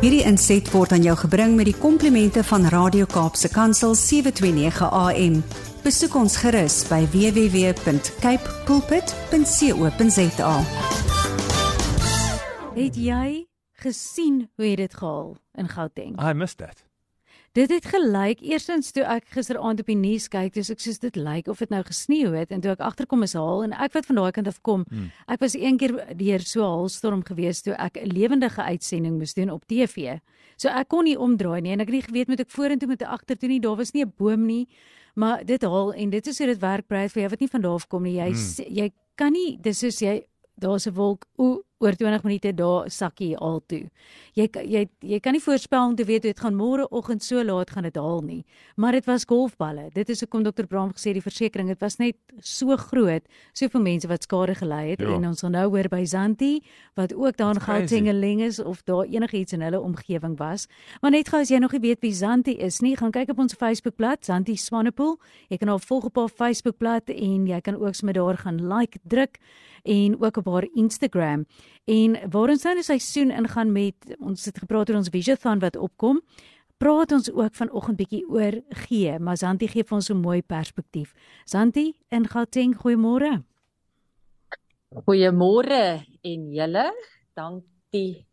Hierdie inset word aan jou gebring met die komplimente van Radio Kaapse Kansel 729 AM. Besoek ons gerus by www.cape pulpit.co.za. Het jy gesien hoe het dit gehaal in Gauteng? I missed that. Dit het gelyk eerstens toe ek gisteraand op die nuus kyk, dis ek soos dit lyk of dit nou gesneeu het en toe ek agterkom is haal en ek wat van daai kant af kom. Hmm. Ek was een keer deur so 'n haalstorm gewees toe ek 'n lewendige uitsending moes doen op TV. So ek kon nie omdraai nie en ek het nie geweet moet ek vorentoe moet ek agtertoe nie. Daar was nie 'n boom nie. Maar dit haal en dit is hoe dit werk, Brad, vir jou wat nie van daar af kom nie. Jy hmm. jy kan nie dis soos jy daar's 'n wolk o oor 20 minute daar sakkie al toe. Jy jy jy kan nie voorspel om te weet dit gaan môre oggend so laat gaan dit haal nie. Maar dit was golfballe. Dit is hoekom dokter Braam gesê die versekerings dit was net so groot, soveel mense wat skade gely het ja. en ons gaan nou hoor by Zanti wat ook daar in Gauteng is of daar enigiets in hulle omgewing was. Maar net gou as jy nog nie weet wie Zanti is nie, gaan kyk op ons Facebookblad Zanti Swanepoel. Jy kan haar volg op haar Facebookblad en jy kan ook sommer daar gaan like druk en ook op haar Instagram. En waar ons nou die seisoen ingaan met ons het gepraat oor ons Visiothon wat opkom, praat ons ook vanoggend bietjie oor gee, maar Santi gee vir ons 'n mooi perspektief. Santi in Gauteng, goeiemôre. Goeiemôre en julle, dankie.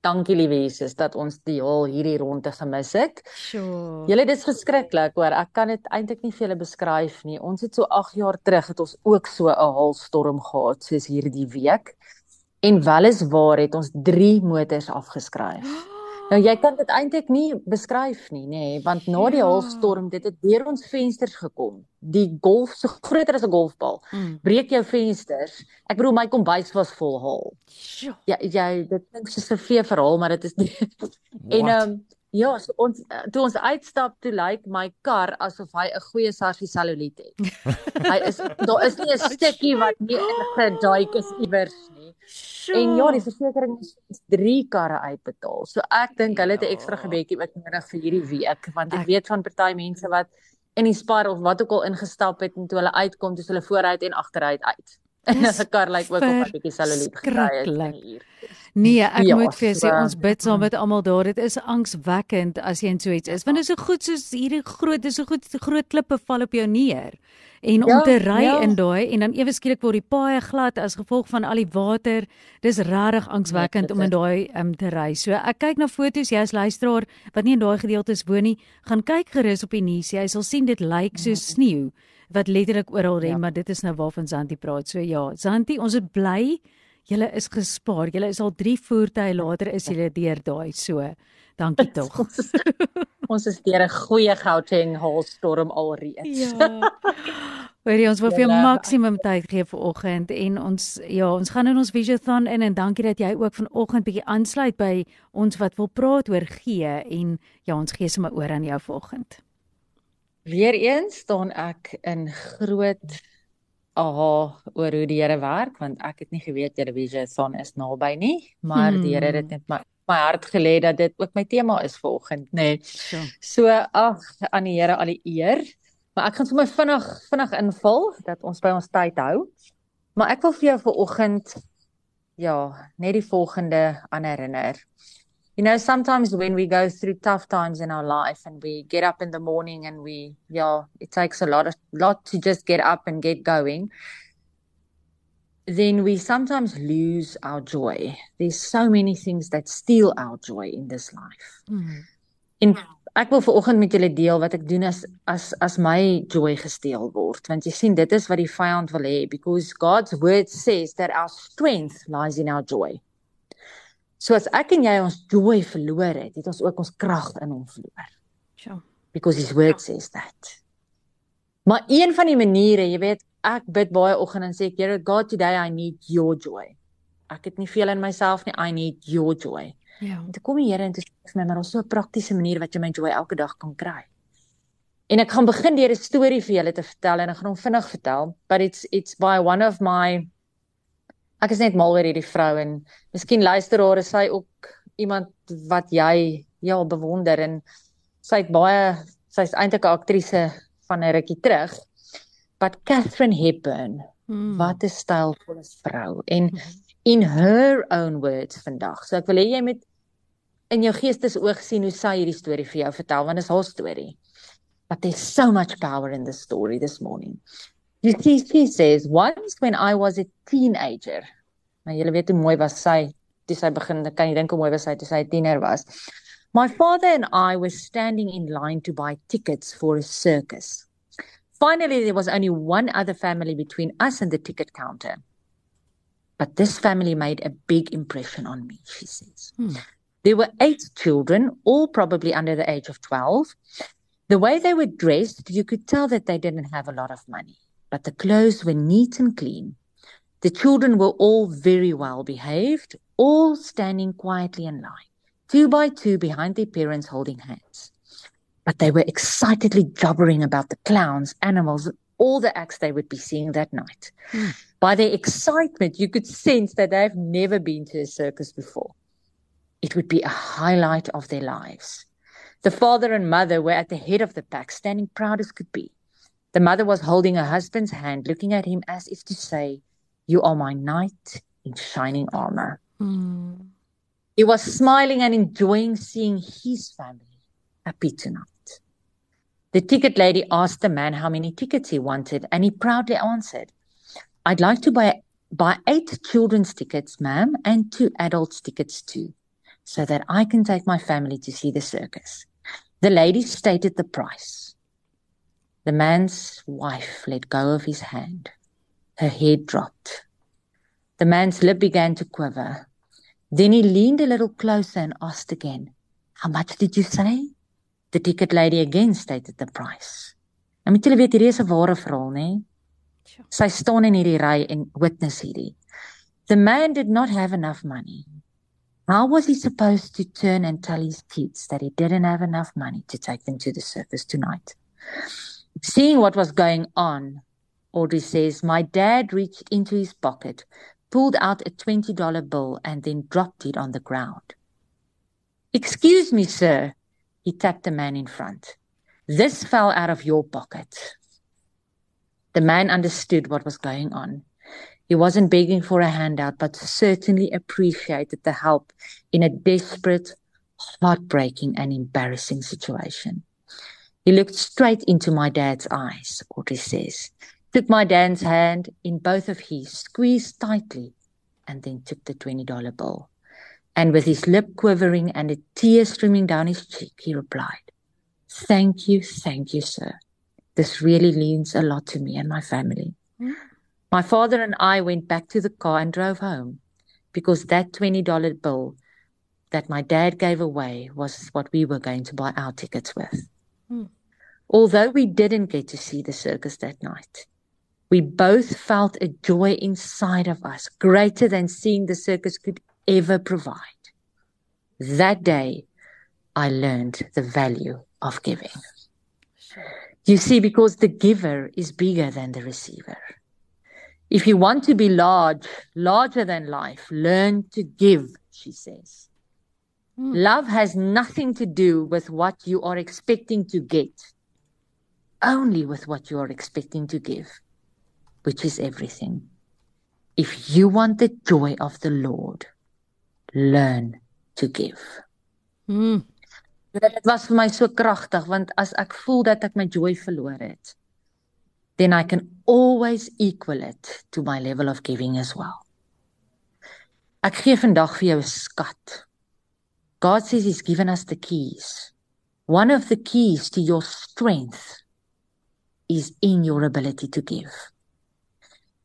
Dankie liewe Jesus dat ons die al hierdie ronde gemis het. Sure. Julle dis geskrikkelik hoor. Ek kan dit eintlik nie vir julle beskryf nie. Ons het so 8 jaar terug het ons ook so 'n haalstorm gehad soos hierdie week. En weliswaar het ons 3 motors afgeskryf. Nou jy kan dit eintlik nie beskryf nie, nê, nee, want na die ja. halfstorm dit het deur ons vensters gekom. Die golf so groter as 'n golfbal. Mm. Breek jou vensters. Ek bedoel my kombuis was vol haal. Ja, jy dit klink soos 'n vee verhaal, maar dit is nie. en ehm um, Ja, so ons toe ons uitstap toe lyk like my kar asof hy 'n goeie sarsie saluliet het. hy is daar is nie 'n stukkie wat nie ingeduik is iewers nie. Sure. En ja, die versekerings is 3 karre uitbetaal. So ek dink hulle het 'n ekstra ja. gebedjie ook nodig vir hierdie week want ek, ek weet van party mense wat in die spar of wat ook al ingestap het en toe hulle uitkom, dis hulle vooruit en agteruit uit. En 'n kar lyk ook of 'n bietjie saluliet gekry het in hier. Nee, ek ja, moet vir sê ons bid saam met almal daar. Dit is angswekkend as jy in so iets is. Want dit is so goed soos hierdie groot, dis so goed groot klippe val op jou neer. En om ja, te ry ja. in daai en dan ewe skielik word die paaie glad as gevolg van al die water. Dis regtig angswekkend om in daai um, te ry. So ek kyk na foto's, jy as luisteraar wat nie in daai gedeeltes woon nie, gaan kyk gerus op die nuus. Jy sal sien dit lyk so sneeu wat letterlik oral ren, ja. maar dit is nou waarvan Zanti praat. So ja, Zanti, ons is bly Julle is gespaar. Julle is al 3 voertuie later is julle deur daai so. Dankie tog. ons is deur 'n goeie Gauteng haalstorm alreeds. Ja. Hoorie, ons wil vir jou maksimum tyd gee vir oggend en ons ja, ons gaan in ons visiothon in en dankie dat jy ook vanoggend bietjie aansluit by ons wat wil praat oor gee en ja, ons gee sommer oor aan jou vanoggend. Weereens staan ek in groot aha oor hoe die Here werk want ek het nie geweet televisie son is naby nie maar hmm. die Here het net my my hart gelê dat dit ook my tema is vanoggend nê nee. so, so ag aan die Here al die eer maar ek gaan sommer vinnig vinnig invul dat ons by ons tyd hou maar ek wil vir jou vanoggend ja net die volgende aan herinner you know sometimes when we go through tough times in our life and we get up in the morning and we yeah it takes a lot of lot to just get up and get going then we sometimes lose our joy. There's so many things that steal our joy in this life. Mm. en ek wil vanoggend met julle deel wat ek doen as as as my joy gesteel word. Want jy sien dit is wat die vyand wil hê because God's word says that our strength lies in our joy So as ek en jy ons joy verloor het, het ons ook ons krag in hom verloor. Sure. Because his word says that. Maar een van die maniere, jy weet, ek bid baie oggend en sê ek, Here God, today I need your joy. Ek het nie veel in myself nie, I need your joy. Ja. En toe kom die Here en toe sê vir my, maar daar's so 'n praktiese manier wat jy my joy elke dag kan kry. En ek gaan begin deur 'n storie vir julle te vertel en ek gaan hom vinnig vertel, but it's it's by one of my ek is net mal oor hierdie vrou en miskien luisteraar is sy ook iemand wat jy ja bewonder en sy het baie sy's eintlik 'n aktrise van 'n rukkie terug but Catherine Hepburn hmm. wat 'n stylvolle vrou en hmm. in her own words vandag so ek wil hê jy moet in jou geestesoog sien hoe sy hierdie storie vir jou vertel want dit is haar storie. But there's so much power in this story this morning. You see, she says, once when I was a teenager, maar julle weet hoe mooi was sy toe sy begin, kan jy dink hoe mooi was sy toe sy 'n tiener was. My father and I were standing in line to buy tickets for a circus. Finally, there was only one other family between us and the ticket counter. But this family made a big impression on me, she says. Hmm. There were eight children, all probably under the age of 12. The way they were dressed, you could tell that they didn't have a lot of money, but the clothes were neat and clean. The children were all very well behaved, all standing quietly in line, two by two behind their parents holding hands. But they were excitedly jabbering about the clowns, animals, all the acts they would be seeing that night. Mm. By their excitement, you could sense that they've never been to a circus before. It would be a highlight of their lives. The father and mother were at the head of the pack, standing proud as could be. The mother was holding her husband's hand, looking at him as if to say, You are my knight in shining armor. Mm. He was smiling and enjoying seeing his family happy tonight. The ticket lady asked the man how many tickets he wanted, and he proudly answered, I'd like to buy, buy eight children's tickets, ma'am, and two adults' tickets too, so that I can take my family to see the circus. The lady stated the price. The man's wife let go of his hand. Her head dropped. The man's lip began to quiver. Then he leaned a little closer and asked again, How much did you say? The ticket lady again stated the price. En moet julle weet hierdie is 'n ware verhaal, nê? Sy staan in hierdie ry en witness hierdie. The man did not have enough money. How was he supposed to turn and tell his kids that he didn't have enough money to take them to the circus tonight? Seeing what was going on, Audrey says, My dad reached into his pocket, pulled out a $20 bill, and then dropped it on the ground. Excuse me, sir, he tapped the man in front. This fell out of your pocket. The man understood what was going on. He wasn't begging for a handout, but certainly appreciated the help in a desperate, heartbreaking, and embarrassing situation. He looked straight into my dad's eyes, Audrey says, took my dad's hand in both of his, squeezed tightly, and then took the $20 bill. And with his lip quivering and a tear streaming down his cheek, he replied, Thank you, thank you, sir. This really means a lot to me and my family. Mm. My father and I went back to the car and drove home because that $20 bill that my dad gave away was what we were going to buy our tickets with. Mm. Although we didn't get to see the circus that night, we both felt a joy inside of us greater than seeing the circus could ever provide. That day, I learned the value of giving. You see, because the giver is bigger than the receiver. If you want to be large, larger than life, learn to give, she says. Mm. Love has nothing to do with what you are expecting to get, only with what you are expecting to give, which is everything. If you want the joy of the Lord, learn to give. Mm. Dit was vir my so kragtig want as ek voel dat ek my joy verloor het, then I can always equal it to my level of giving as well. Ek gee vandag vir jou 'n skat. God says he's given us the keys. One of the keys to your strength is in your ability to give.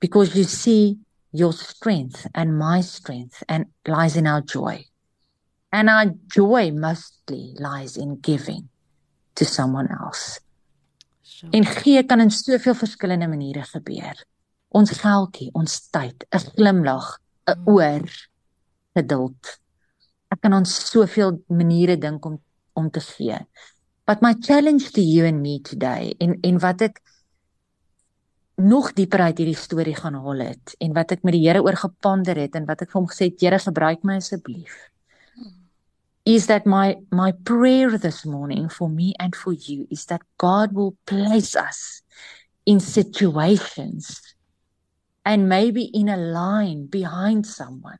Because you see your strength and my strength and lies in our joy. And our joy mostly lies in giving to someone else. Sure. En gee kan in soveel verskillende maniere gebeur. Ons geldjie, ons tyd, 'n glimlag, 'n mm. oor, geduld. Ek kan ons soveel maniere dink om om te gee. But my challenge to you and me today en en wat ek nog dieper uit hierdie storie gaan haal het en wat ek met die Here oor geponder het en wat ek vir hom gesê het Here gebruik my asseblief is that my my prayer this morning for me and for you is that God will place us in situations and maybe in a line behind someone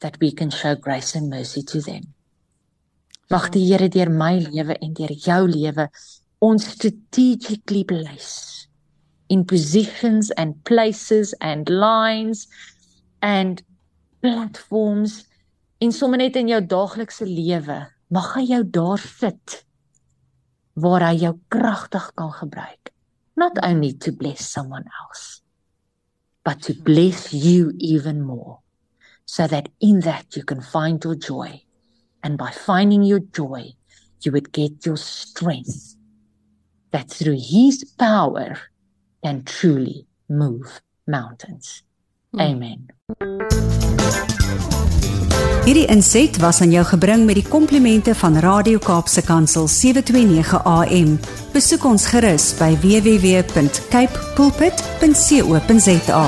that we can show grace and mercy to them. Mag die Here deur my lewe en deur jou lewe ons strategically place in positions and places and lines and platforms in sommer net in jou daaglikse lewe. Mag hy jou daar sit waar hy jou kragtig kan gebruik. Not only to bless someone else but to bless you even more so that in that you can find your joy and by finding your joy you would get your strength that through his power can truly move mountains hmm. amen Hierdie inset was aan jou gebring met die komplimente van Radio Kaapse Kansel 729 AM. Besoek ons gerus by www.cape pulpit.co.za.